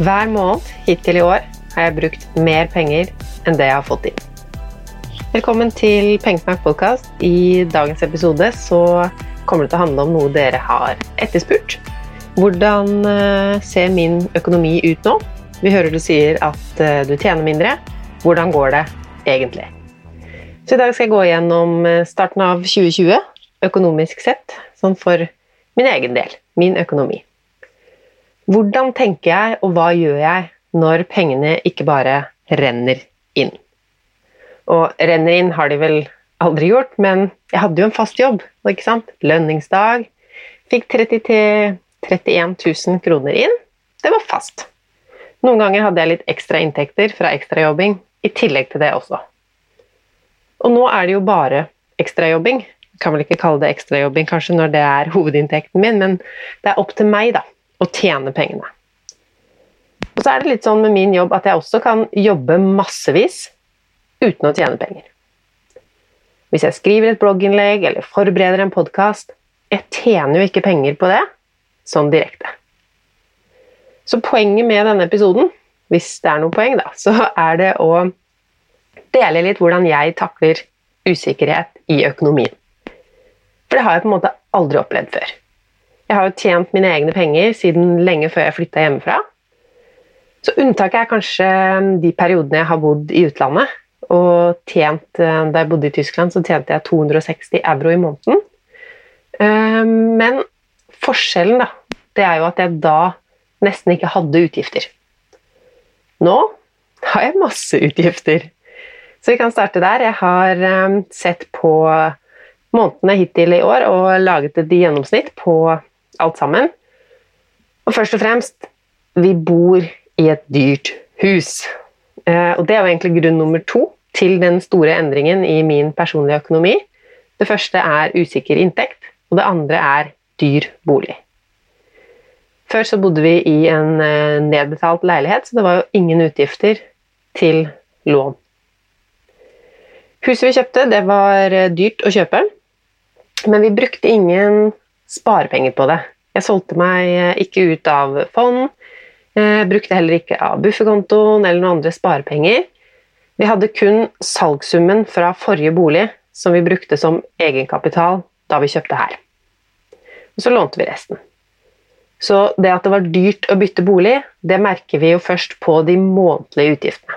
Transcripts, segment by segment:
Hver måned hittil i år har jeg brukt mer penger enn det jeg har fått inn. Velkommen til Pengesnakk podkast. I dagens episode så kommer det til å handle om noe dere har etterspurt. Hvordan eh, ser min økonomi ut nå? Vi hører du sier at eh, du tjener mindre. Hvordan går det egentlig? Så i dag skal jeg gå gjennom eh, starten av 2020 økonomisk sett, sånn for min egen del. Min økonomi. Hvordan tenker jeg, og hva gjør jeg når pengene ikke bare renner inn? Og renner inn har de vel aldri gjort, men jeg hadde jo en fast jobb. ikke sant? Lønningsdag. Fikk 30 31 000 kroner inn. Det var fast. Noen ganger hadde jeg litt ekstra inntekter fra ekstrajobbing i tillegg til det også. Og nå er det jo bare ekstrajobbing. Kan vel ikke kalle det ekstrajobbing kanskje når det er hovedinntekten min, men det er opp til meg da, å tjene pengene. Og så er det litt sånn med min jobb at jeg også kan jobbe massevis uten å tjene penger. Hvis jeg skriver et blogginnlegg eller forbereder en podkast Jeg tjener jo ikke penger på det sånn direkte. Så poenget med denne episoden, hvis det er noe poeng, da, så er det å dele litt hvordan jeg takler usikkerhet i økonomien. For det har jeg på en måte aldri opplevd før. Jeg har jo tjent mine egne penger siden lenge før jeg flytta hjemmefra. Så unntaket er kanskje de periodene jeg har bodd i utlandet. Og tjent, eh, Da jeg bodde i Tyskland, så tjente jeg 260 euro i måneden. Eh, men forskjellen, da, det er jo at jeg da nesten ikke hadde utgifter. Nå har jeg masse utgifter. Så vi kan starte der. Jeg har eh, sett på månedene hittil i år og laget et gjennomsnitt på alt sammen. Og først og fremst vi bor i et dyrt hus. Eh, og det er jo egentlig grunn nummer to til den store endringen i min personlige økonomi. Det første er usikker inntekt, og det andre er dyr bolig. Før så bodde vi i en eh, nedbetalt leilighet, så det var jo ingen utgifter til lån. Huset vi kjøpte, det var eh, dyrt å kjøpe, men vi brukte ingen sparepenger på det. Jeg solgte meg ikke ut av fond, brukte heller ikke av bufferkontoen eller noen andre sparepenger. Vi hadde kun salgssummen fra forrige bolig som vi brukte som egenkapital da vi kjøpte her. Og så lånte vi resten. Så det at det var dyrt å bytte bolig, det merker vi jo først på de månedlige utgiftene.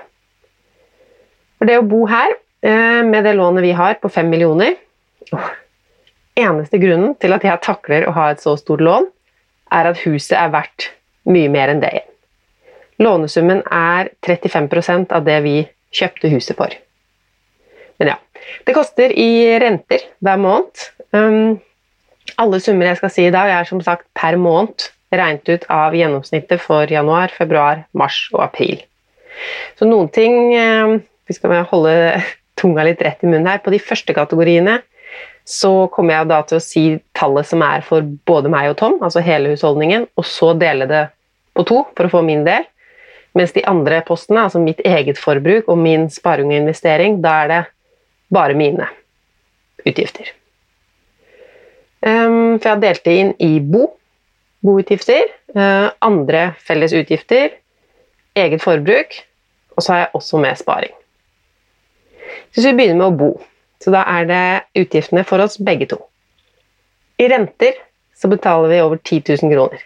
For det å bo her, eh, med det lånet vi har på 5 millioner Eneste grunnen til at jeg takler å ha et så stort lån, er at huset er verdt mye mer enn det. Lånesummen er 35% av det vi kjøpte huset for. Men ja. Det koster i renter hver måned. Um, alle summer jeg skal si i dag, er som sagt per måned regnet ut av gjennomsnittet for januar, februar, mars og april. Så noen ting um, Vi skal holde tunga litt rett i munnen her. På de første kategoriene så kommer jeg da til å si tallet som er for både meg og Tom, altså hele husholdningen, og så dele det på to for å få min del. Mens de andre postene, altså mitt eget forbruk og min sparing og investering, da er det bare mine utgifter. Um, for jeg har delt det inn i bo, boutgifter, uh, andre felles utgifter, eget forbruk, og så har jeg også med sparing. Hvis vi begynner med å bo, så da er det utgiftene for oss begge to. I renter så betaler vi over 10 000 kroner.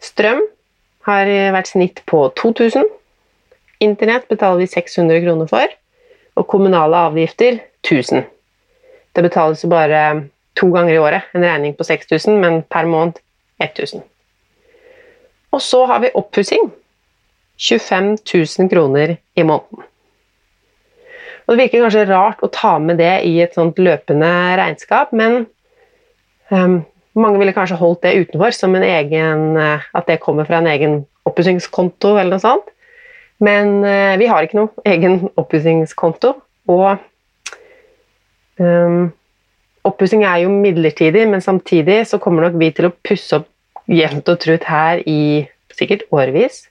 Strøm har vært snitt på 2000. Internett betaler vi 600 kroner for, og kommunale avgifter 1000. Det betales jo bare to ganger i året, en regning på 6000, men per måned 1000. Og så har vi oppussing. 25 000 kroner i måneden. Og Det virker kanskje rart å ta med det i et sånt løpende regnskap, men um, mange ville kanskje holdt det utenfor, som en egen, eh, at det kommer fra en egen oppussingskonto. Men uh, vi har ikke noe egen oppussingskonto. Og um, oppussing er jo midlertidig, men samtidig så kommer nok vi til å pusse opp jevnt og trutt her i sikkert årevis.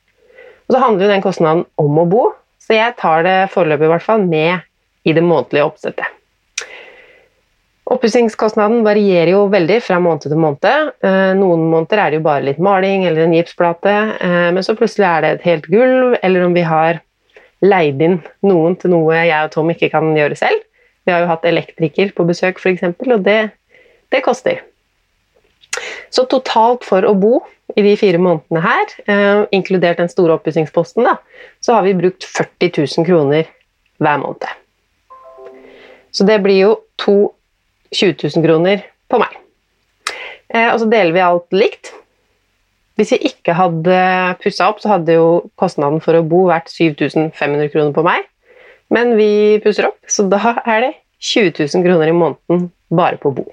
Og så handler jo den kostnaden om å bo, så jeg tar det foreløpig i hvert fall med i det månedlige oppsettet. Oppussingskostnaden varierer jo veldig fra måned til måned. Eh, noen måneder er det jo bare litt maling eller en gipsplate, eh, men så plutselig er det et helt gulv, eller om vi har leid inn noen til noe jeg og Tom ikke kan gjøre selv. Vi har jo hatt elektriker på besøk, f.eks., og det, det, koster. Så totalt for å bo i de fire månedene her, eh, inkludert den store oppussingsposten, så har vi brukt 40 000 kroner hver måned. Så det blir jo to 20 000 kroner på meg. Eh, og så deler vi alt likt. Hvis vi ikke hadde pussa opp, så hadde jo kostnaden for å bo vært 7500 kroner på meg. Men vi pusser opp, så da er det 20 000 kroner i måneden bare på å bo.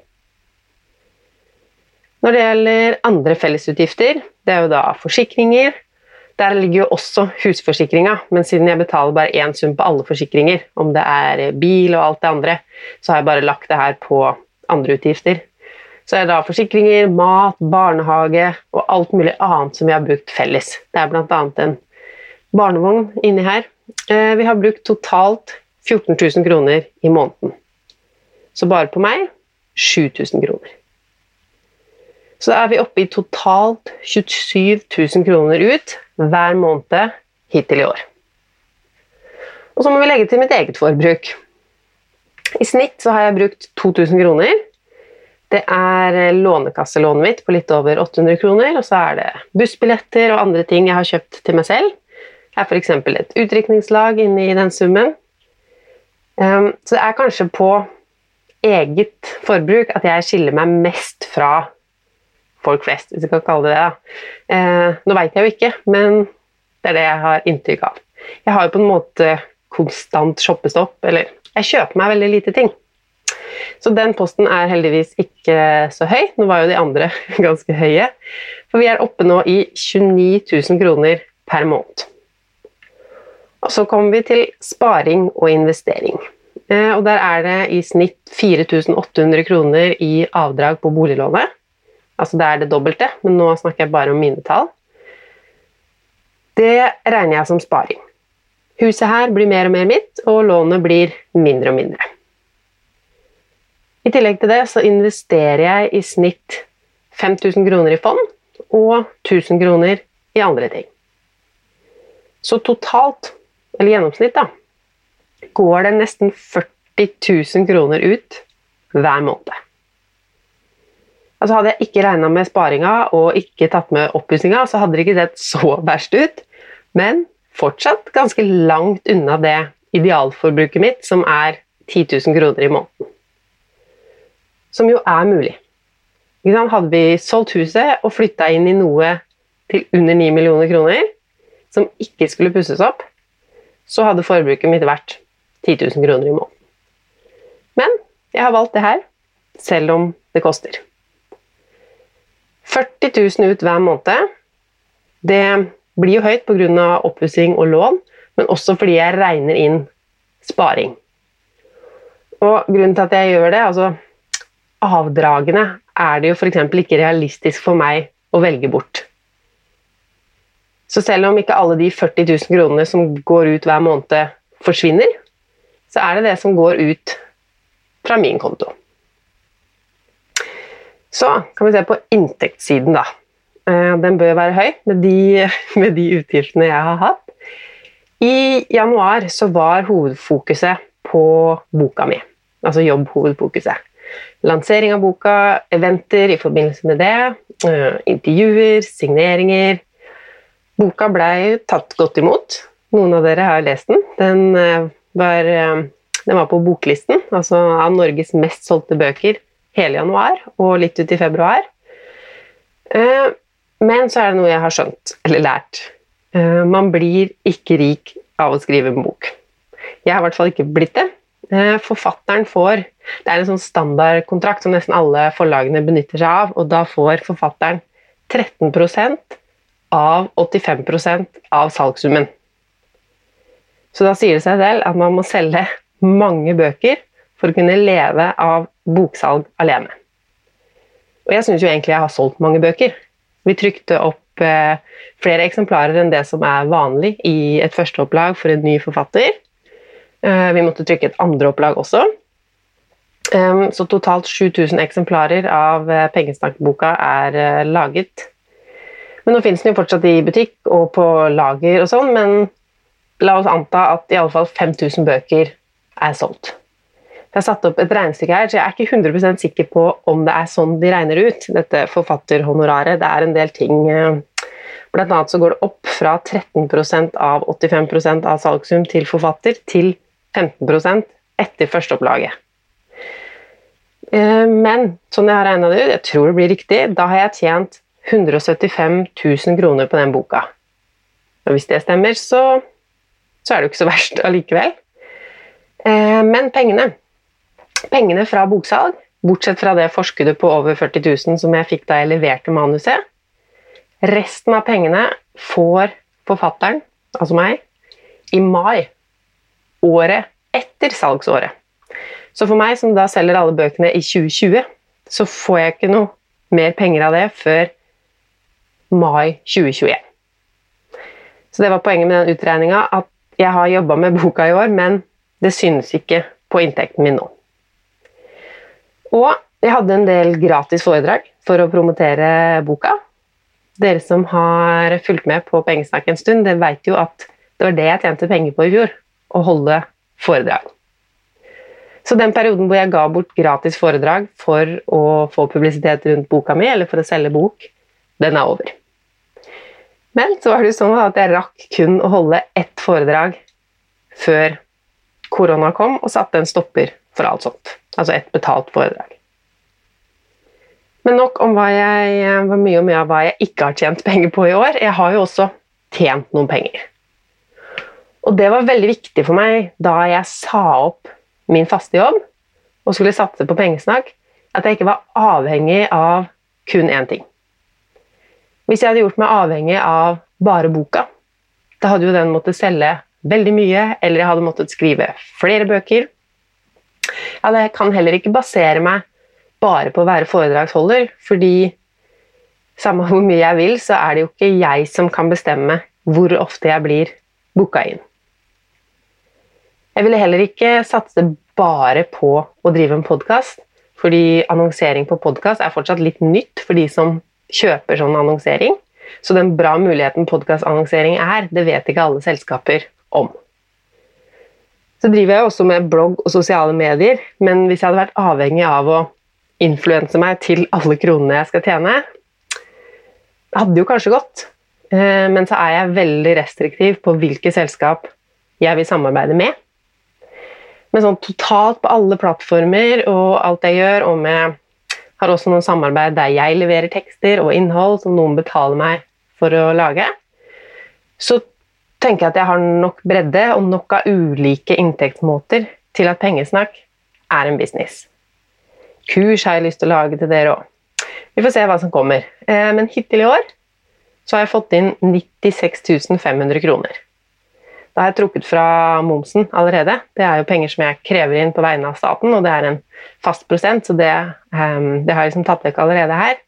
Når det gjelder andre fellesutgifter, det er jo da forsikringer. Der ligger jo også husforsikringa, men siden jeg betaler bare én sum på alle forsikringer, om det er bil og alt det andre, så har jeg bare lagt det her på andre utgifter. Så er det da forsikringer, mat, barnehage og alt mulig annet som vi har brukt felles. Det er bl.a. en barnevogn inni her. Eh, vi har brukt totalt 14 000 kroner i måneden. Så bare på meg 7000 kroner. Så er vi oppe i totalt 27 000 kroner ut hver måned hittil i år. Og så må vi legge til mitt eget forbruk. I snitt så har jeg brukt 2000 kroner. Det er lånekasselånet mitt på litt over 800 kroner, og så er det bussbilletter og andre ting jeg har kjøpt til meg selv. Det er f.eks. et utdrikningslag inni den summen. Ehm, så det er kanskje på eget forbruk at jeg skiller meg mest fra folk flest, hvis vi kan kalle det det. Eh, nå veit jeg jo ikke, men det er det jeg har inntrykk av. Jeg har jo på en måte konstant shoppestopp, eller jeg kjøper meg veldig lite ting. Så den posten er heldigvis ikke så høy. Nå var jo de andre ganske høye. For vi er oppe nå i 29 000 kroner per måned. Og så kommer vi til sparing og investering. Eh, og der er det i snitt 4800 kroner i avdrag på boliglånet. Altså det er det dobbelte, men nå snakker jeg bare om mine tall. Det regner jeg som sparing. Huset her blir mer og mer mitt, og lånet blir mindre og mindre. I tillegg til det så investerer jeg i snitt 5000 kroner i fond og 1000 kroner i andre ting. Så totalt, eller gjennomsnitt, da, går det nesten 40 000 kroner ut hver måned. Altså Hadde jeg ikke regna med sparinga og ikke tatt med oppussinga, så hadde det ikke sett så verst ut. Men fortsatt ganske langt unna det idealforbruket mitt, som er 10 000 kroner i måneden. Som jo er mulig. Hadde vi solgt huset og flytta inn i noe til under 9 millioner kroner, som ikke skulle pusses opp, så hadde forbruket mitt vært 10 000 kroner i måneden. Men jeg har valgt det her, selv om det koster. 40 000 ut hver måned. Det blir jo høyt pga. oppussing og lån, men også fordi jeg regner inn sparing. Og grunnen til at jeg gjør det, altså Avdragene er det jo f.eks. ikke realistisk for meg å velge bort. Så selv om ikke alle de 40 000 kronene som går ut hver måned, forsvinner, så er det det som går ut fra min konto. Så kan vi se på inntektssiden, da. Eh, den bør være høy med de, med de, utgiftene jeg har hatt. I januar så var hovedfokuset på boka mi, altså jobbhovedfokuset. Lansering av boka, eventer i forbindelse med det, eh, intervjuer, signeringer. Boka blei tatt godt imot. Noen av dere har lest den. Den eh, var, den var på boklisten, altså av Norges mest solgte bøker hele januar og litt ut i februar. Men så er det noe jeg har skjønt, eller lært. Uh, man blir ikke rik av å skrive en bok. Jeg har i hvert fall ikke blitt det. Uh, forfatteren får Det er en sånn standardkontrakt som nesten alle forlagene benytter seg av, og da får forfatteren 13% av 85% av salgssummen. Så da sier det seg selv at man må selge mange bøker for å kunne leve av boksalg alene. Og jeg syns jo egentlig jeg har solgt mange bøker. Vi trykte opp eh, flere eksemplarer enn det som er vanlig i et førsteopplag for en ny forfatter. Eh, vi måtte trykke et andreopplag også. Um, så totalt 7000 eksemplarer av uh, Pengesnakkboka er uh, laget. Men nå finnes den jo fortsatt i butikk og på lager og sånn, men la oss anta at i alle fall 5000 bøker er solgt. Jeg har satt opp et regnestykke her, så jeg er ikke 100 sikker på om det er sånn de regner ut, dette forfatterhonoraret. Det er en del ting uh, Blant annet så går det opp fra 13% av 85% av salgssum til forfatter til 15% etter førsteopplaget. Eh, men sånn jeg har regna det ut, jeg tror det blir riktig, da har jeg tjent 175 000 kroner på den boka. Og hvis det stemmer, så, så er det jo ikke så verst allikevel. Eh, men pengene Pengene fra boksalg, bortsett fra det forskuddet på over 40 000 som jeg fikk da jeg leverte manuset, Resten av pengene får forfatteren, altså meg, i mai. Året etter salgsåret. Så for meg, som da selger alle bøkene i 2020, så får jeg ikke noe mer penger av det før mai 2021. Så det var poenget med den utregninga, at jeg har jobba med boka i år, men det synes ikke på inntekten min nå. Og jeg hadde en del gratis foredrag for å promotere boka. Dere som har fulgt med på Pengesnakk en stund, det vet jo at det var det jeg tjente penger på i fjor. Å holde foredrag. Så den perioden hvor jeg ga bort gratis foredrag for å få publisitet rundt boka mi, eller for å selge bok, den er over. Men så var det jo sånn at jeg rakk kun å holde ett foredrag før korona kom og satte en stopper for alt sånt. Altså et betalt foredrag. Men nok om hva jeg, hva mye og mye av hva jeg ikke har tjent penger på i år. Jeg har jo også tjent noen penger. Og det var veldig viktig for meg da jeg sa opp min faste jobb og skulle satse på pengesnakk, at jeg ikke var avhengig av kun én ting. Hvis jeg hadde gjort meg avhengig av bare boka, da hadde jo den måttet selge veldig mye, eller jeg hadde måttet skrive flere bøker. Ja, det kan heller ikke basere meg bare på å være foredragsholder, fordi samme hvor mye jeg vil, så er det jo ikke jeg som kan bestemme hvor ofte jeg blir booka inn. Jeg ville heller ikke satse bare på å drive en podkast, fordi annonsering på podkast er fortsatt litt nytt for de som kjøper sånn annonsering. Så den bra muligheten podkastannonsering er, det vet ikke alle selskaper om. Så driver jeg også med blogg og sosiale medier, men hvis jeg hadde vært avhengig av å influense meg til alle kronene jeg skal tjene. Hadde jo kanskje gått, eh, men så er jeg veldig restriktiv på hvilke selskap jeg vil samarbeide med. Men sånn totalt på alle plattformer og alt jeg gjør, og med har også noen samarbeid der jeg leverer tekster og innhold som noen betaler meg for å lage, så tenker jeg at jeg har nok bredde og nok av ulike inntektsmåter til at pengesnakk er en business. Kurs har jeg lyst til å lage til dere òg. Vi får se hva som kommer. Eh, men hittil i år så har jeg fått inn 96 500 kroner. Da har jeg trukket fra momsen allerede. Det er jo penger som jeg krever inn på vegne av staten, og det er en fast prosent, så det, ehm, det har jeg liksom tatt vekk allerede her.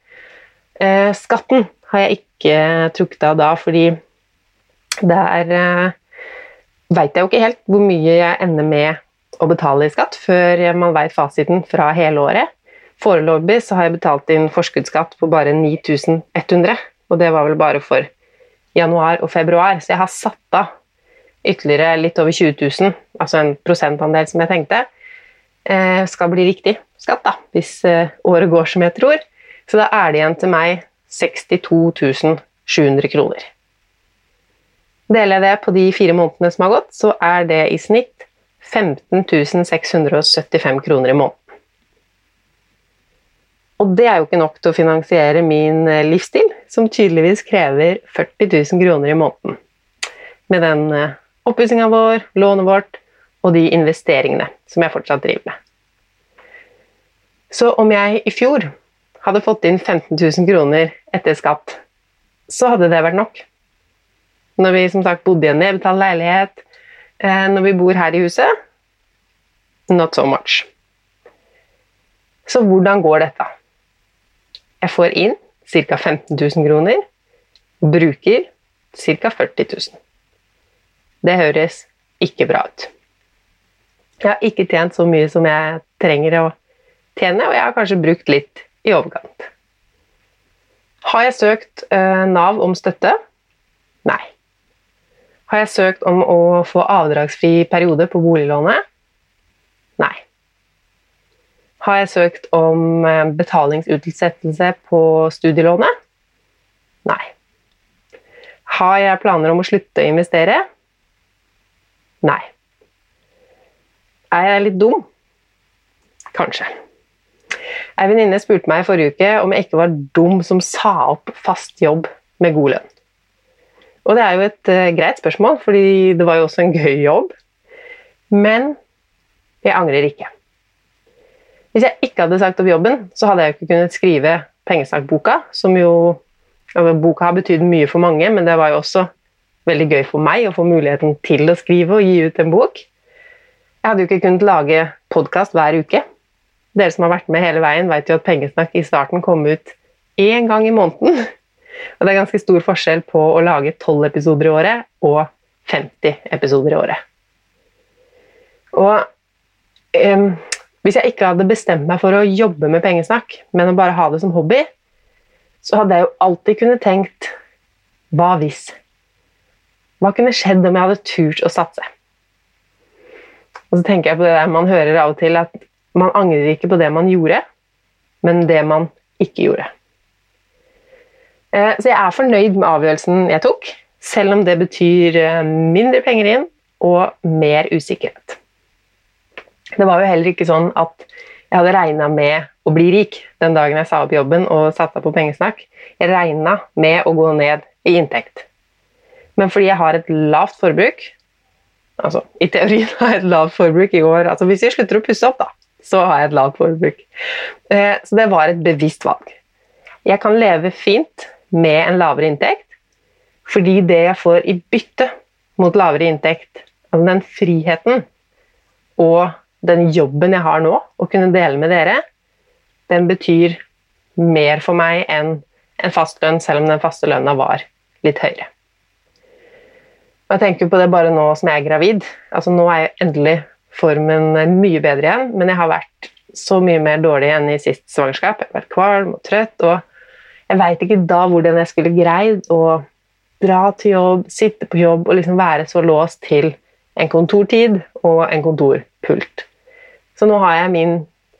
Eh, skatten har jeg ikke trukket av da, fordi der uh, veit jeg jo ikke helt hvor mye jeg ender med å betale i skatt før man veit fasiten fra hele året. Foreløpig så har jeg betalt inn forskuddsskatt på bare 9100, og det var vel bare for januar og februar, så jeg har satt av ytterligere litt over 20 000, altså en prosentandel som jeg tenkte, eh, skal bli riktig skatt, da, hvis eh, året går som jeg tror. Så da er det igjen til meg 62 700 kroner. Deler jeg det på de fire månedene som har gått, så er det i snitt 15 675 kroner i måneden. Og det er jo ikke nok til å finansiere min eh, livsstil, som tydeligvis krever 40 000 kroner i måneden. Med den eh, oppussinga vår, lånet vårt og de investeringene som jeg fortsatt driver med. Så om jeg i fjor hadde fått inn 15 000 kroner etter skatt, så hadde det vært nok. Når vi som sagt bodde i en nedbetalt leilighet, Eh, når vi bor her i huset not so much. Så hvordan går dette? Jeg får inn ca. 15 000 kroner, bruker ca. 40 000. Det høres ikke bra ut. Jeg har ikke tjent så mye som jeg trenger å tjene, og jeg har kanskje brukt litt i overkant. Har jeg søkt eh, Nav om støtte? Nei. Har jeg søkt om å få avdragsfri periode på boliglånet? Nei. Har jeg søkt om eh, betalingsutsettelse på studielånet? Nei. Har jeg planer om å slutte å investere? Nei. Er jeg litt dum? Kanskje. Ei venninne spurte meg i forrige uke om jeg ikke var dum som sa opp fast jobb med god lønn. Og det er jo et uh, greit spørsmål, fordi det var jo også en gøy jobb. Men jeg angrer ikke. Hvis jeg ikke hadde sagt opp jobben, så hadde jeg jo ikke kunnet skrive Pengesnakkboka, som jo altså, Boka har betydd mye for mange, men det var jo også veldig gøy for meg å få muligheten til å skrive og gi ut en bok. Jeg hadde jo ikke kunnet lage podkast hver uke. Dere som har vært med hele veien, vet jo at Pengesnakk i starten kom ut én gang i måneden. Og det er ganske stor forskjell på å lage tolv episoder i året og 50 episoder i året. Og um, hvis jeg ikke hadde bestemt meg for å jobbe med pengesnakk, men å bare ha det som hobby, så hadde jeg jo alltid kunnet tenkt hva hvis? Hva kunne skjedd om jeg hadde turt å satse? Og så tenker jeg på det der man hører av og til, at man angrer ikke på det man gjorde, men det man ikke gjorde. Eh, så jeg er fornøyd med avgjørelsen jeg tok, selv om det betyr eh, mindre penger inn og mer usikkerhet. Det var jo heller ikke sånn at jeg hadde regna med å bli rik den dagen jeg sa opp jobben og satsa på pengesnakk. Jeg regna med å gå ned i inntekt. Men fordi jeg har et lavt forbruk, Altså, I teorien har jeg et lavt forbruk i år. Altså, hvis jeg slutter å pusse opp, da, så har jeg et lavt forbruk. Eh, så det var et bevisst valg. Jeg kan leve fint med en lavere inntekt, fordi det jeg får i bytte mot lavere inntekt, altså den friheten og den jobben jeg har nå, å kunne dele med dere, den betyr mer for meg enn en fast lønn, selv om den faste lønna var litt høyere. Og jeg tenker på det bare nå som jeg er gravid. Altså Nå er endelig formen mye bedre igjen, men jeg har vært så mye mer dårlig enn i sist svangerskap. Jeg har vært kvalm og trøtt, og jeg veit ikke da hvordan jeg skulle greid å dra til jobb, sitte på jobb og liksom være så låst til en kontortid og en kontorpult. Så nå har jeg min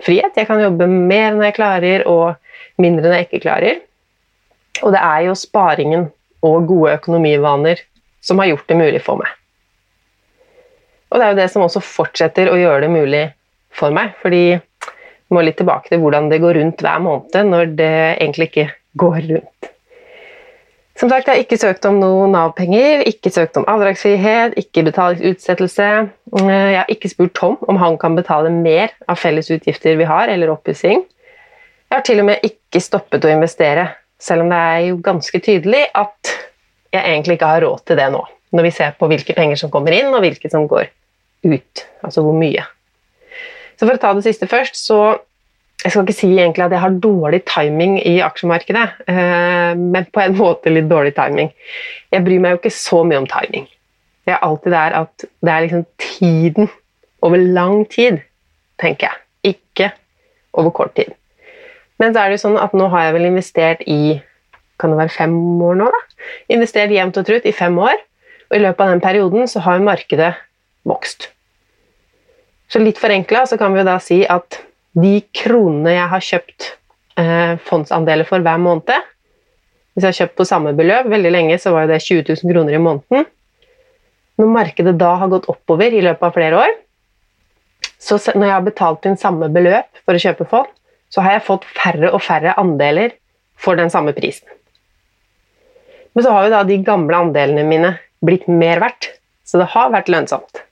frihet. Jeg kan jobbe mer når jeg klarer, og mindre når jeg ikke klarer. Og det er jo sparingen og gode økonomivaner som har gjort det mulig for meg. Og det er jo det som også fortsetter å gjøre det mulig for meg, fordi jeg må litt tilbake til hvordan det går rundt hver måned når det egentlig ikke går rundt. Som sagt, Jeg har ikke søkt om noe Nav-penger, ikke søkt om avdragsfrihet, ikke betalingsutsettelse. Jeg har ikke spurt Tom om han kan betale mer av fellesutgifter vi har, eller oppussing. Jeg har til og med ikke stoppet å investere, selv om det er jo ganske tydelig at jeg egentlig ikke har råd til det nå. Når vi ser på hvilke penger som kommer inn, og hvilke som går ut. Altså hvor mye. Så For å ta det siste først, så jeg skal ikke si egentlig at jeg har dårlig timing i aksjemarkedet, eh, men på en måte litt dårlig timing. Jeg bryr meg jo ikke så mye om timing. Det er alltid der at det er liksom tiden over lang tid, tenker jeg. Ikke over kort tid. Men så er det jo sånn at nå har jeg vel investert i kan det være fem år nå, da? Investert jevnt og trutt i fem år, og i løpet av den perioden så har markedet vokst. Så litt forenkla så kan vi jo da si at de kronene jeg har kjøpt eh, fondsandeler for hver måned Hvis jeg har kjøpt på samme beløp, veldig lenge så var det 20 000 kroner i måneden. Når markedet da har gått oppover i løpet av flere år, så når jeg har betalt inn samme beløp for å kjøpe fond, så har jeg fått færre og færre andeler for den samme prisen. Men så har jo da de gamle andelene mine blitt mer verdt, så det har vært lønnsomt.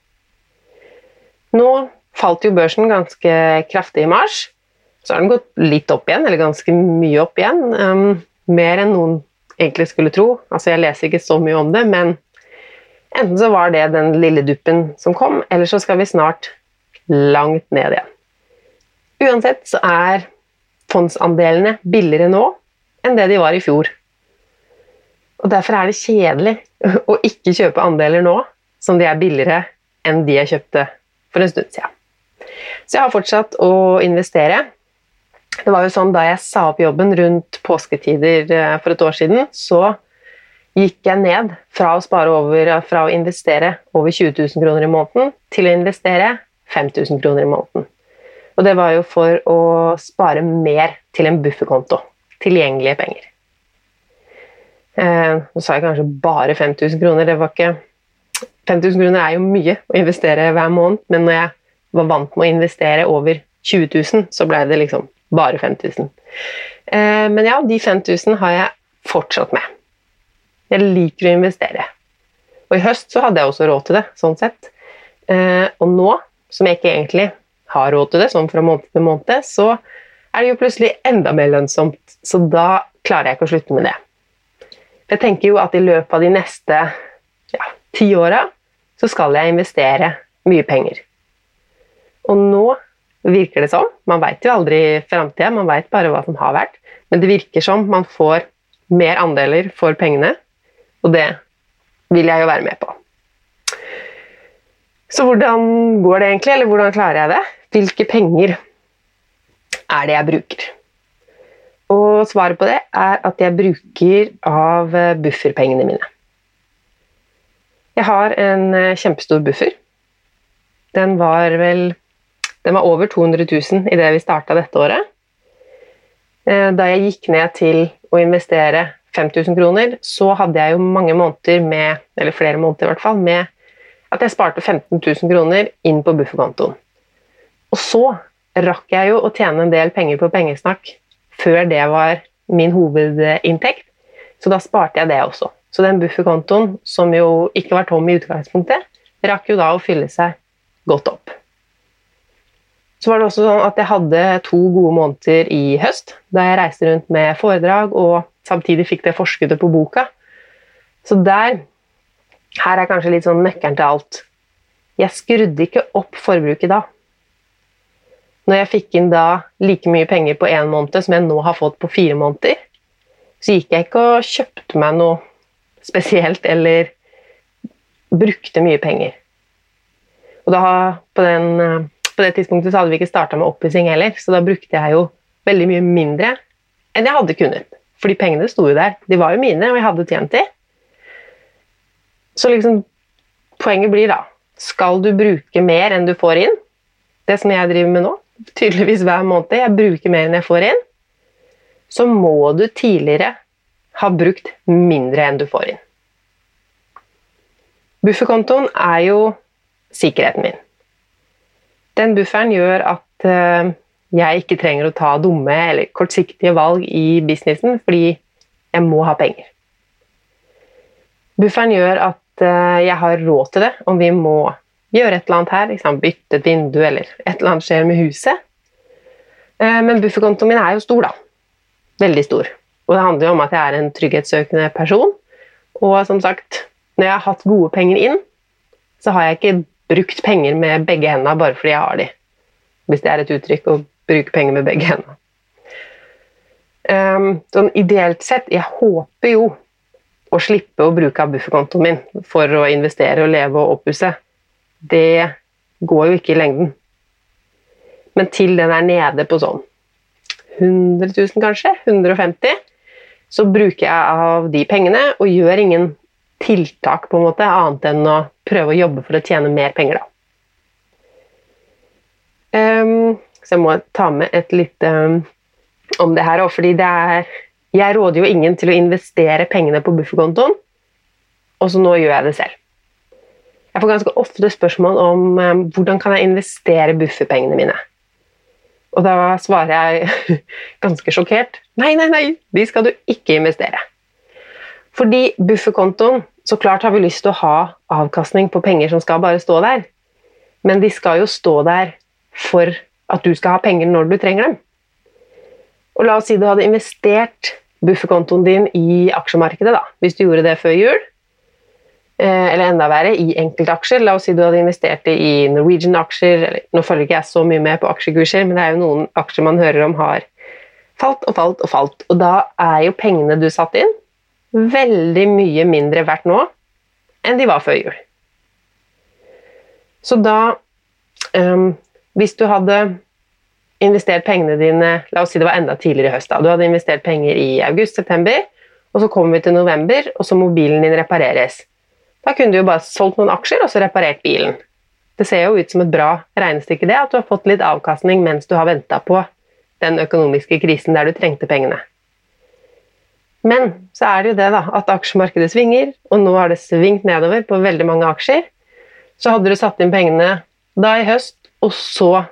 Nå falt jo børsen ganske kraftig i mars. Så har den gått litt opp igjen, eller ganske mye opp igjen. Um, mer enn noen egentlig skulle tro. Altså, jeg leser ikke så mye om det, men enten så var det den lille duppen som kom, eller så skal vi snart langt ned igjen. Uansett så er fondsandelene billigere nå enn det de var i fjor. Og Derfor er det kjedelig å ikke kjøpe andeler nå som de er billigere enn de jeg kjøpte for en stund siden. Så jeg har fortsatt å investere. Det var jo sånn Da jeg sa opp jobben rundt påsketider eh, for et år siden, så gikk jeg ned fra å, spare over, fra å investere over 20 000 kroner i måneden til å investere 5000 kroner i måneden. Og det var jo for å spare mer til en bufferkonto. Tilgjengelige penger. Eh, nå sa jeg kanskje bare 5000 kroner. Det var ikke 5000 kroner er jo mye å investere hver måned, men når jeg var vant med å investere over 20 000, så ble det liksom bare 5000. Eh, men ja, de 5000 har jeg fortsatt med. Jeg liker å investere. Og i høst så hadde jeg også råd til det, sånn sett. Eh, og nå, som jeg ikke egentlig har råd til det, sånn fra måned til måned, så er det jo plutselig enda mer lønnsomt. Så da klarer jeg ikke å slutte med det. Jeg tenker jo at i løpet av de neste ja, ti åra så skal jeg investere mye penger. Og nå virker det som Man veit jo aldri framtida, man veit bare hva som har vært. Men det virker som man får mer andeler for pengene, og det vil jeg jo være med på. Så hvordan går det egentlig, eller hvordan klarer jeg det? Hvilke penger er det jeg bruker? Og svaret på det er at jeg bruker av bufferpengene mine. Jeg har en eh, kjempestor buffer. Den var vel Den var over 200 000 idet vi starta dette året. Eh, da jeg gikk ned til å investere 5000 kroner, så hadde jeg jo mange måneder med, eller flere måneder i hvert fall, med at jeg sparte 15 000 kroner inn på bufferkontoen. Og så rakk jeg jo å tjene en del penger på pengesnakk før det var min hovedinntekt, så da sparte jeg det også. Så den bufferkontoen, som jo ikke var tom i utgangspunktet, rakk jo da å fylle seg godt opp. Så var det også sånn at jeg hadde to gode måneder i høst, da jeg reiste rundt med foredrag og samtidig fikk det forskuddet på boka. Så der Her er kanskje litt sånn nøkkelen til alt. Jeg skrudde ikke opp forbruket da. Når jeg fikk inn da like mye penger på én måned som jeg nå har fått på fire måneder, så gikk jeg ikke og kjøpte meg noe spesielt eller brukte mye penger. Og da, på, den, eh, på det tidspunktet så hadde vi ikke starta med oppussing heller, så da brukte jeg jo veldig mye mindre enn jeg hadde kunnet. Fordi pengene sto jo der. De var jo mine, og jeg hadde tjent de. Så liksom Poenget blir da Skal du bruke mer enn du får inn? Det som jeg driver med nå, tydeligvis hver måned, jeg bruker mer enn jeg får inn, så må du tidligere ha brukt mindre enn du får inn. Bufferkontoen er jo sikkerheten min. Den bufferen gjør at eh, jeg ikke trenger å ta dumme eller kortsiktige valg i businessen fordi jeg må ha penger. Bufferen gjør at eh, jeg har råd til det om vi må gjøre et eller annet her, liksom bytte et vindu eller et eller annet skjer med huset. Eh, men bufferkontoen min er jo stor, da. Veldig stor. Og det handler jo om at jeg er en trygghetssøkende person. Og som sagt, når jeg har hatt gode penger inn, så har jeg ikke brukt penger med begge hendene bare fordi jeg har de. Hvis det er et uttrykk å bruke penger med begge hendene. Um, sånn ideelt sett, jeg håper jo å slippe å bruke av bufferkontoen min for å investere og leve og oppusse. Det går jo ikke i lengden. Men til den er nede på sånn 100 000, kanskje? 150 så bruker jeg av de pengene og gjør ingen tiltak på en måte, annet enn å prøve å jobbe for å tjene mer penger. Da. Um, så jeg må ta med et lite um, om det her òg, fordi det er Jeg råder jo ingen til å investere pengene på bufferkontoen, og så nå gjør jeg det selv. Jeg får ganske ofte spørsmål om um, hvordan kan jeg investere bufferpengene mine. Og da svarer jeg ganske sjokkert nei, nei, nei, de skal du ikke investere. Fordi bufferkontoen Så klart har vi lyst til å ha avkastning på penger som skal bare stå der, men de skal jo stå der for at du skal ha penger når du trenger dem. Og la oss si du hadde investert bufferkontoen din i aksjemarkedet, da, hvis du gjorde det før jul. Eh, eller enda verre, i enkeltaksjer. La oss si du hadde investert i Norwegian-aksjer. Nå følger ikke jeg så mye med på aksjekurser, men det er jo noen aksjer man hører om har falt og falt og falt. Og da er jo pengene du satte inn, veldig mye mindre verdt nå enn de var før jul. Så da um, Hvis du hadde investert pengene dine La oss si det var enda tidligere i høst. da, Du hadde investert penger i august-september, og så kommer vi til november, og så må bilen din repareres. Da kunne du jo bare solgt noen aksjer og så reparert bilen. Det ser jo ut som et bra regnestykke det, at du har fått litt avkastning mens du har venta på den økonomiske krisen der du trengte pengene. Men så er det jo det da, at aksjemarkedet svinger, og nå har det svingt nedover på veldig mange aksjer. Så hadde du satt inn pengene da i høst, og så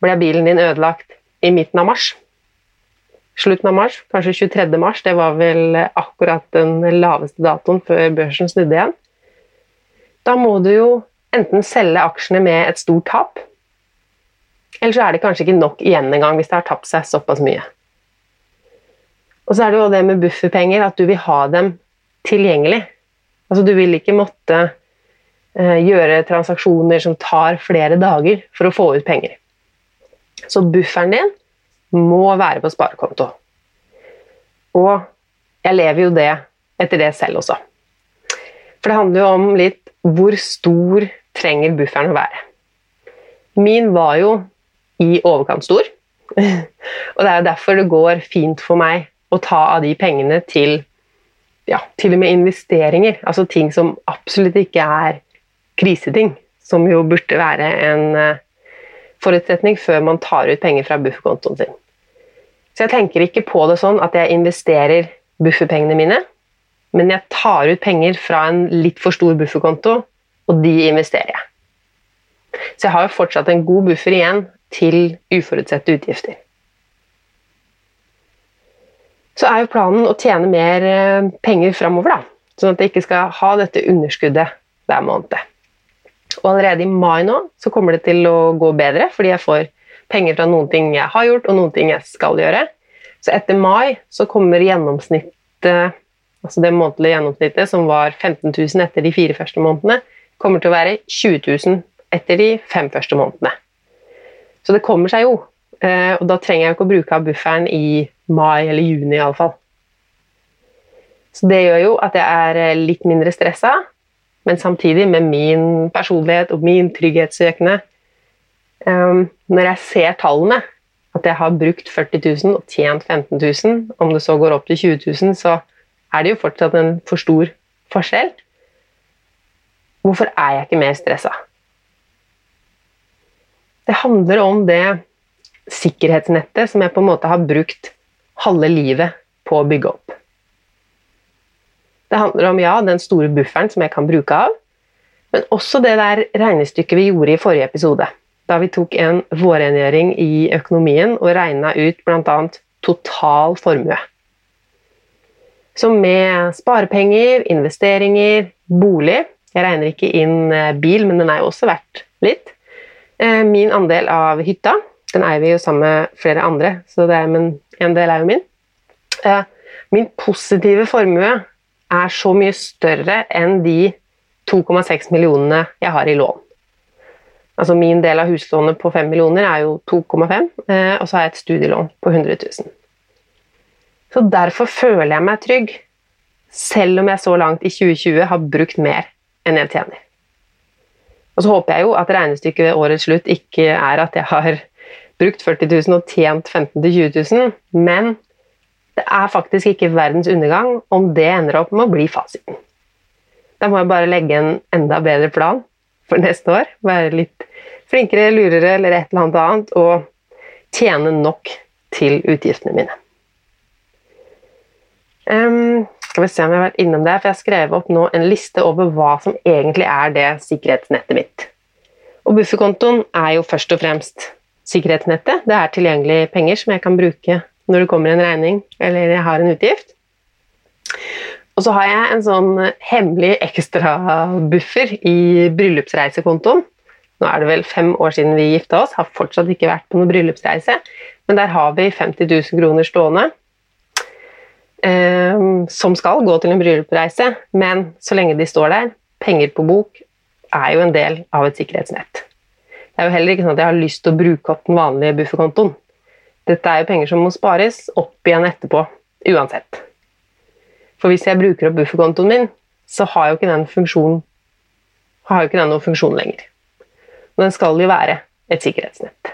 ble bilen din ødelagt i midten av mars. Slutten av mars, kanskje 23. mars, det var vel akkurat den laveste datoen før børsen snudde igjen. Da må du jo enten selge aksjene med et stort tap, eller så er det kanskje ikke nok igjen engang hvis det har tapt seg såpass mye. Og så er det jo det med bufferpenger, at du vil ha dem tilgjengelig. Altså Du vil ikke måtte uh, gjøre transaksjoner som tar flere dager for å få ut penger. Så bufferen din må være på sparekonto. Og jeg lever jo det etter det selv også. For det handler jo om litt hvor stor trenger bufferen å være. Min var jo i overkant stor. og det er jo derfor det går fint for meg å ta av de pengene til ja, til og med investeringer. Altså ting som absolutt ikke er kriseting. Som jo burde være en uh, forutsetning før man tar ut penger fra bufferkontoen sin. Så jeg tenker ikke på det sånn at jeg investerer bufferpengene mine, men jeg tar ut penger fra en litt for stor bufferkonto, og de investerer jeg. Så jeg har jo fortsatt en god buffer igjen til uforutsette utgifter så er jo planen å tjene mer eh, penger framover. Da, sånn at jeg ikke skal ha dette underskuddet hver måned. Og allerede i mai nå så kommer det til å gå bedre, fordi jeg får penger fra noen ting jeg har gjort, og noen ting jeg skal gjøre. Så etter mai så kommer gjennomsnittet, altså det månedlige gjennomsnittet, som var 15 000 etter de fire første månedene, kommer til å være 20 000 etter de fem første månedene. Så det kommer seg jo. Eh, og da trenger jeg ikke å bruke av bufferen i mai eller juni iallfall. Så det gjør jo at jeg er eh, litt mindre stressa, men samtidig med min personlighet og min trygghetssøkende um, Når jeg ser tallene, at jeg har brukt 40 000 og tjent 15 000, om det så går opp til 20 000, så er det jo fortsatt en for stor forskjell. Hvorfor er jeg ikke mer stressa? Det handler om det sikkerhetsnettet som jeg på en måte har brukt halve livet på å bygge opp. Det handler om ja, den store bufferen som jeg kan bruke av, men også det der regnestykket vi gjorde i forrige episode. Da vi tok en vårrengjøring i økonomien og regna ut bl.a. total formue. Så med sparepenger, investeringer, bolig Jeg regner ikke inn eh, bil, men den er jo også verdt litt. Eh, min andel av hytta den eier vi jo sammen med flere andre, så er, en del er jo min. Eh, min positive formue er så mye større enn de 2,6 millionene jeg har i lån. Altså Min del av huslånet på 5 millioner er jo 2,5, eh, og så har jeg et studielån på 100 000. Så derfor føler jeg meg trygg, selv om jeg så langt i 2020 har brukt mer enn jeg tjener. Og så håper jeg jo at regnestykket ved årets slutt ikke er at jeg har brukt 40 000 og tjent 15 000-20 000, men det er faktisk ikke verdens undergang om det ender opp med å bli fasiten. Da må jeg bare legge en enda bedre plan for neste år. Være litt flinkere, lurere eller et eller annet annet, og tjene nok til utgiftene mine. Um, skal vi se om jeg har vært innom det, for Jeg har skrevet opp nå en liste over hva som egentlig er det sikkerhetsnettet mitt. Og Bufferkontoen er jo først og fremst sikkerhetsnettet. Det er tilgjengelig penger som jeg kan bruke når det kommer en regning eller jeg har en utgift. Og så har jeg en sånn hemmelig ekstrabuffer i bryllupsreisekontoen. Nå er det vel fem år siden vi gifta oss, har fortsatt ikke vært på noen bryllupsreise. Men der har vi 50 000 kroner stående eh, som skal gå til en bryllupsreise. Men så lenge de står der, penger på bok, er jo en del av et sikkerhetsnett. Det er jo heller ikke sånn at jeg har lyst til å bruke opp den vanlige bufferkontoen. Dette er jo penger som må spares opp igjen etterpå, uansett. For hvis jeg bruker opp bufferkontoen min, så har jo ikke den funksjonen har jo ikke den noen funksjon lenger. Og den skal jo være et sikkerhetsnett.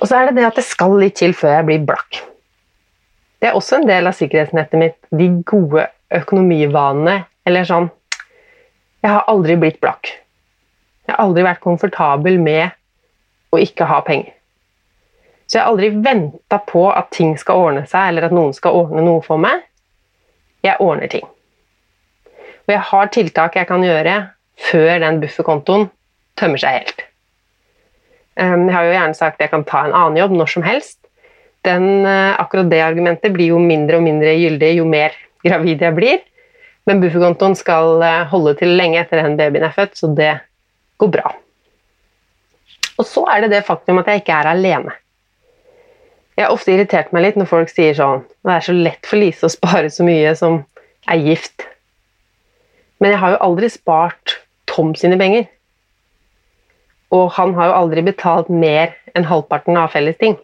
Og så er det det at det skal litt til før jeg blir blakk. Det er også en del av sikkerhetsnettet mitt, de gode økonomivanene. Eller sånn Jeg har aldri blitt blakk. Jeg har aldri vært komfortabel med å ikke ha penger. Så jeg har aldri venta på at ting skal ordne seg, eller at noen skal ordne noe for meg. Jeg ordner ting. Og jeg har tiltak jeg kan gjøre før den bufferkontoen tømmer seg helt. Ehm, jeg har jo gjerne sagt at jeg kan ta en annen jobb når som helst. Den, eh, akkurat det argumentet blir jo mindre og mindre gyldig jo mer gravid jeg blir. Men bufferkontoen skal eh, holde til lenge etter den babyen er født, så det går bra. Og så er det det faktum at jeg ikke er alene. Jeg har ofte irritert meg litt når folk sier sånn Det er så lett for Lise å spare så mye som er gift. Men jeg har jo aldri spart Tom sine penger. Og han har jo aldri betalt mer enn halvparten av felles ting.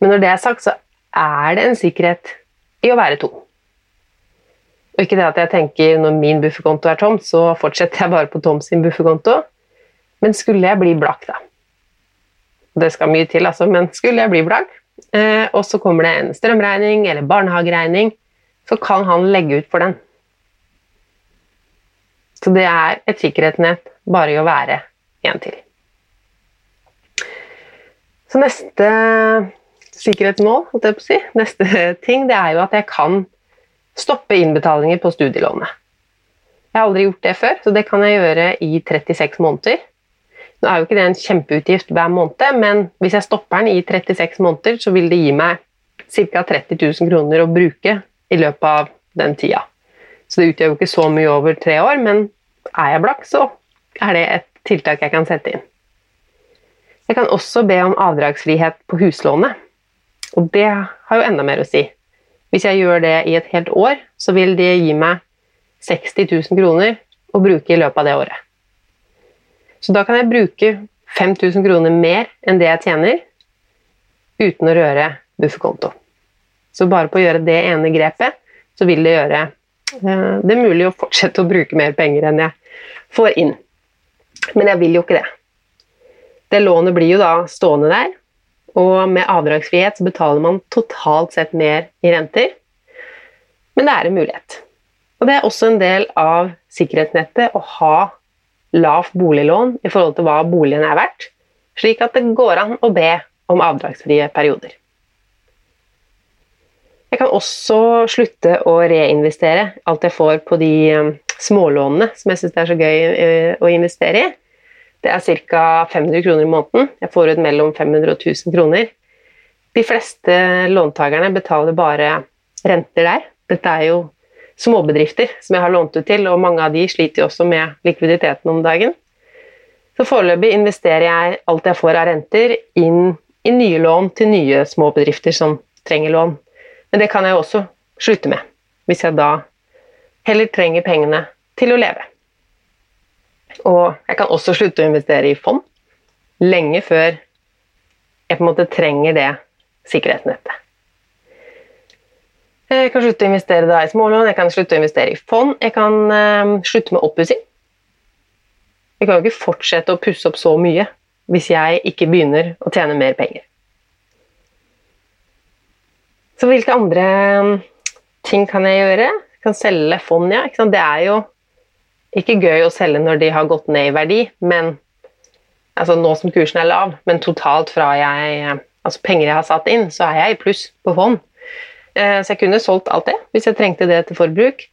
Men når det er sagt, så er det en sikkerhet i å være to. Og ikke det at jeg tenker når min bufferkonto er tom, så fortsetter jeg bare på Tom sin bufferkonto. Men skulle jeg bli blakk, da Det skal mye til, altså, men skulle jeg bli blakk, eh, og så kommer det en strømregning eller barnehageregning, så kan han legge ut for den. Så det er et sikkerhetsnett bare i å være en til. Så neste sikkerhetsmål, holdt jeg på å si, neste ting, det er jo at jeg kan stoppe innbetalinger på studielånet. Jeg har aldri gjort det før, så det kan jeg gjøre i 36 måneder. Nå er jo ikke det en kjempeutgift hver måned, men hvis jeg stopper den i 36 måneder, så vil det gi meg ca. 30 000 kroner å bruke i løpet av den tida. Så det utgjør jo ikke så mye over tre år, men er jeg blakk, så er det et tiltak jeg kan sette inn. Jeg kan også be om avdragsfrihet på huslånet. Og det har jo enda mer å si. Hvis jeg gjør det i et helt år, så vil det gi meg 60 000 kroner å bruke i løpet av det året. Så da kan jeg bruke 5000 kroner mer enn det jeg tjener, uten å røre bufferkonto. Så bare på å gjøre det ene grepet, så vil det gjøre eh, det mulig å fortsette å bruke mer penger enn jeg får inn. Men jeg vil jo ikke det. Det lånet blir jo da stående der, og med avdragsfrihet så betaler man totalt sett mer i renter. Men det er en mulighet. Og det er også en del av sikkerhetsnettet å ha lavt boliglån i forhold til hva boligen er verdt, slik at det går an å be om avdragsfrie perioder. Jeg kan også slutte å reinvestere alt jeg får på de um, smålånene som jeg syns er så gøy uh, å investere i. Det er ca. 500 kroner i måneden. Jeg får ut mellom 500 og 1000 kroner. De fleste låntakerne betaler bare renter der. Dette er jo småbedrifter som jeg har lånt ut til, og mange av de sliter jo også med likviditeten om dagen. Så foreløpig investerer jeg alt jeg får av renter, inn i nye lån til nye småbedrifter som trenger lån. Men det kan jeg jo også slutte med, hvis jeg da heller trenger pengene til å leve. Og jeg kan også slutte å investere i fond lenge før jeg på en måte trenger det sikkerhetsnettet. Jeg kan slutte å investere da i smålån, jeg kan slutte å investere i fond, jeg kan uh, slutte med oppussing. Jeg kan jo ikke fortsette å pusse opp så mye hvis jeg ikke begynner å tjene mer penger. Så hvilke andre ting kan jeg gjøre? Jeg kan selge fond, ja. Det er jo ikke gøy å selge når de har gått ned i verdi, men altså nå som kursen er lav, men totalt fra jeg altså penger jeg har satt inn, så er jeg i pluss på fond. Eh, så jeg kunne solgt alt det hvis jeg trengte det til forbruk.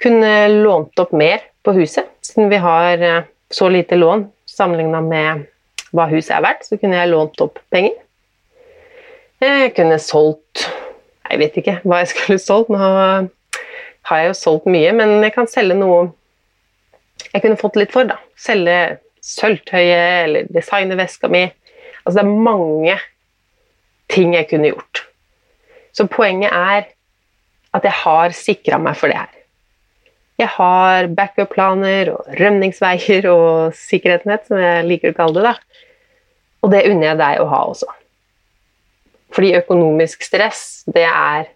Kunne lånt opp mer på huset, siden vi har eh, så lite lån sammenligna med hva huset er verdt, så kunne jeg lånt opp penger. Jeg kunne solgt Jeg vet ikke hva jeg skulle solgt. Nå har jeg jo solgt mye, men jeg kan selge noe jeg kunne fått litt for. da. Selge sølvtøyet eller designe veska mi. Altså det er mange ting jeg kunne gjort. Så poenget er at jeg har sikra meg for det her. Jeg har backup-planer og rømningsveier og sikkerhetsnett, som jeg liker å kalle det. da. Og det unner jeg deg å ha også. Fordi økonomisk stress, det er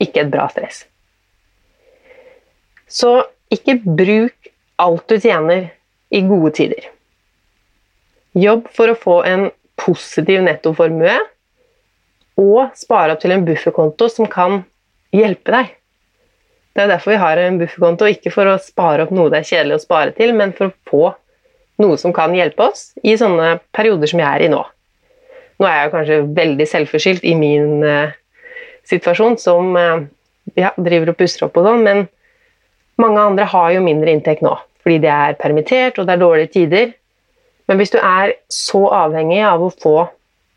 ikke et bra stress. Så ikke bruk alt du tjener, i gode tider. Jobb for å få en positiv nettoformue og spare opp til en bufferkonto som kan hjelpe deg. Det er derfor vi har en bufferkonto, ikke for å spare opp noe det er kjedelig å spare til, men for å få noe som kan hjelpe oss i sånne perioder som jeg er i nå. Nå er jeg kanskje veldig selvforskyldt i min uh, situasjon som uh, ja, driver og pusser opp og sånn, men mange andre har jo mindre inntekt nå fordi de er permittert og det er dårlige tider. Men hvis du er så avhengig av å få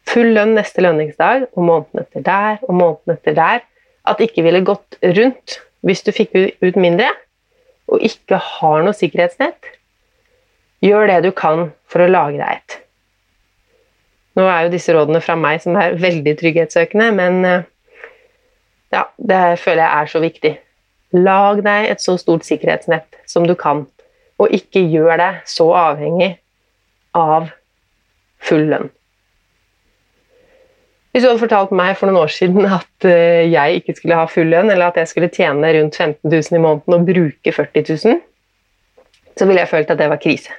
full lønn neste lønningsdag og måneden etter der og måneden etter der at det ikke ville gått rundt hvis du fikk ut mindre og ikke har noe sikkerhetsnett, gjør det du kan for å lage deg et. Nå er jo disse rådene fra meg som er veldig trygghetssøkende, men eh, ja, det føler jeg er så viktig. Lag deg et så stort sikkerhetsnett som du kan, og ikke gjør deg så avhengig av full lønn. Hvis du hadde fortalt meg for noen år siden at eh, jeg ikke skulle ha full lønn, eller at jeg skulle tjene rundt 15 000 i måneden og bruke 40 000, så ville jeg følt at det var krise.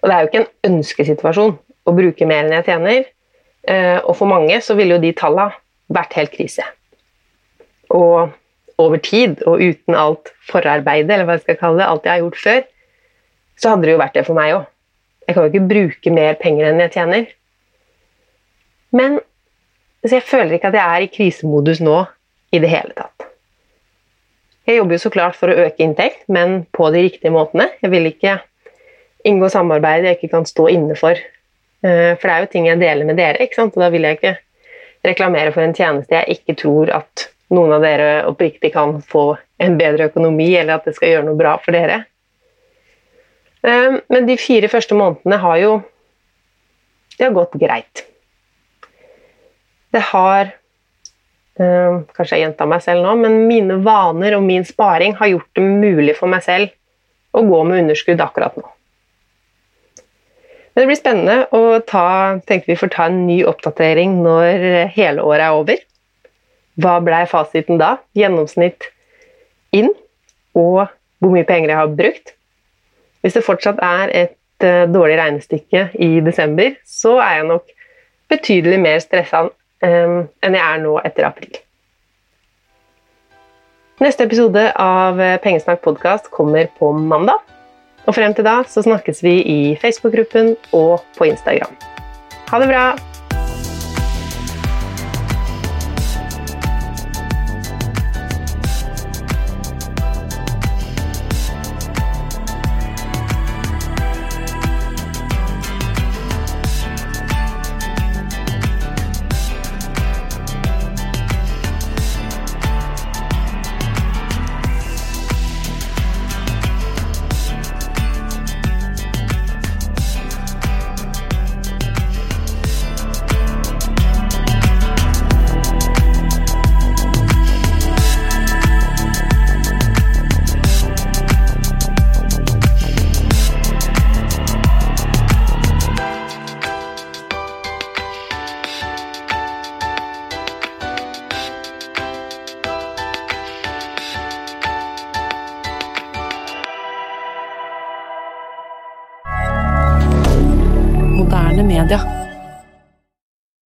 Og det er jo ikke en ønskesituasjon å bruke mer enn jeg tjener. Eh, og for mange så ville jo de tallene vært helt krise. Og over tid, og uten alt forarbeidet, eller hva jeg skal kalle det, alt jeg har gjort før, så hadde det jo vært det for meg òg. Jeg kan jo ikke bruke mer penger enn jeg tjener. Men så jeg føler ikke at jeg er i krisemodus nå i det hele tatt. Jeg jobber jo så klart for å øke inntekt, men på de riktige måtene. Jeg vil ikke inngå samarbeid jeg ikke kan stå inne for. Eh, for det er jo ting jeg deler med dere, ikke sant? og da vil jeg ikke reklamere for en tjeneste jeg ikke tror at noen av dere oppriktig kan få en bedre økonomi, eller at det skal gjøre noe bra for dere. Eh, men de fire første månedene har jo Det har gått greit. Det har øh, Kanskje jeg gjentar meg selv nå, men mine vaner og min sparing har gjort det mulig for meg selv å gå med underskudd akkurat nå. Men det blir spennende å ta tenker vi får ta en ny oppdatering når hele året er over. Hva blei fasiten da? Gjennomsnitt inn, og hvor mye penger jeg har brukt. Hvis det fortsatt er et uh, dårlig regnestykke i desember, så er jeg nok betydelig mer stressa um, enn jeg er nå etter april. Neste episode av eh, Pengesnakk podkast kommer på mandag. Og frem til da så snakkes vi i Facebook-gruppen og på Instagram. Ha det bra!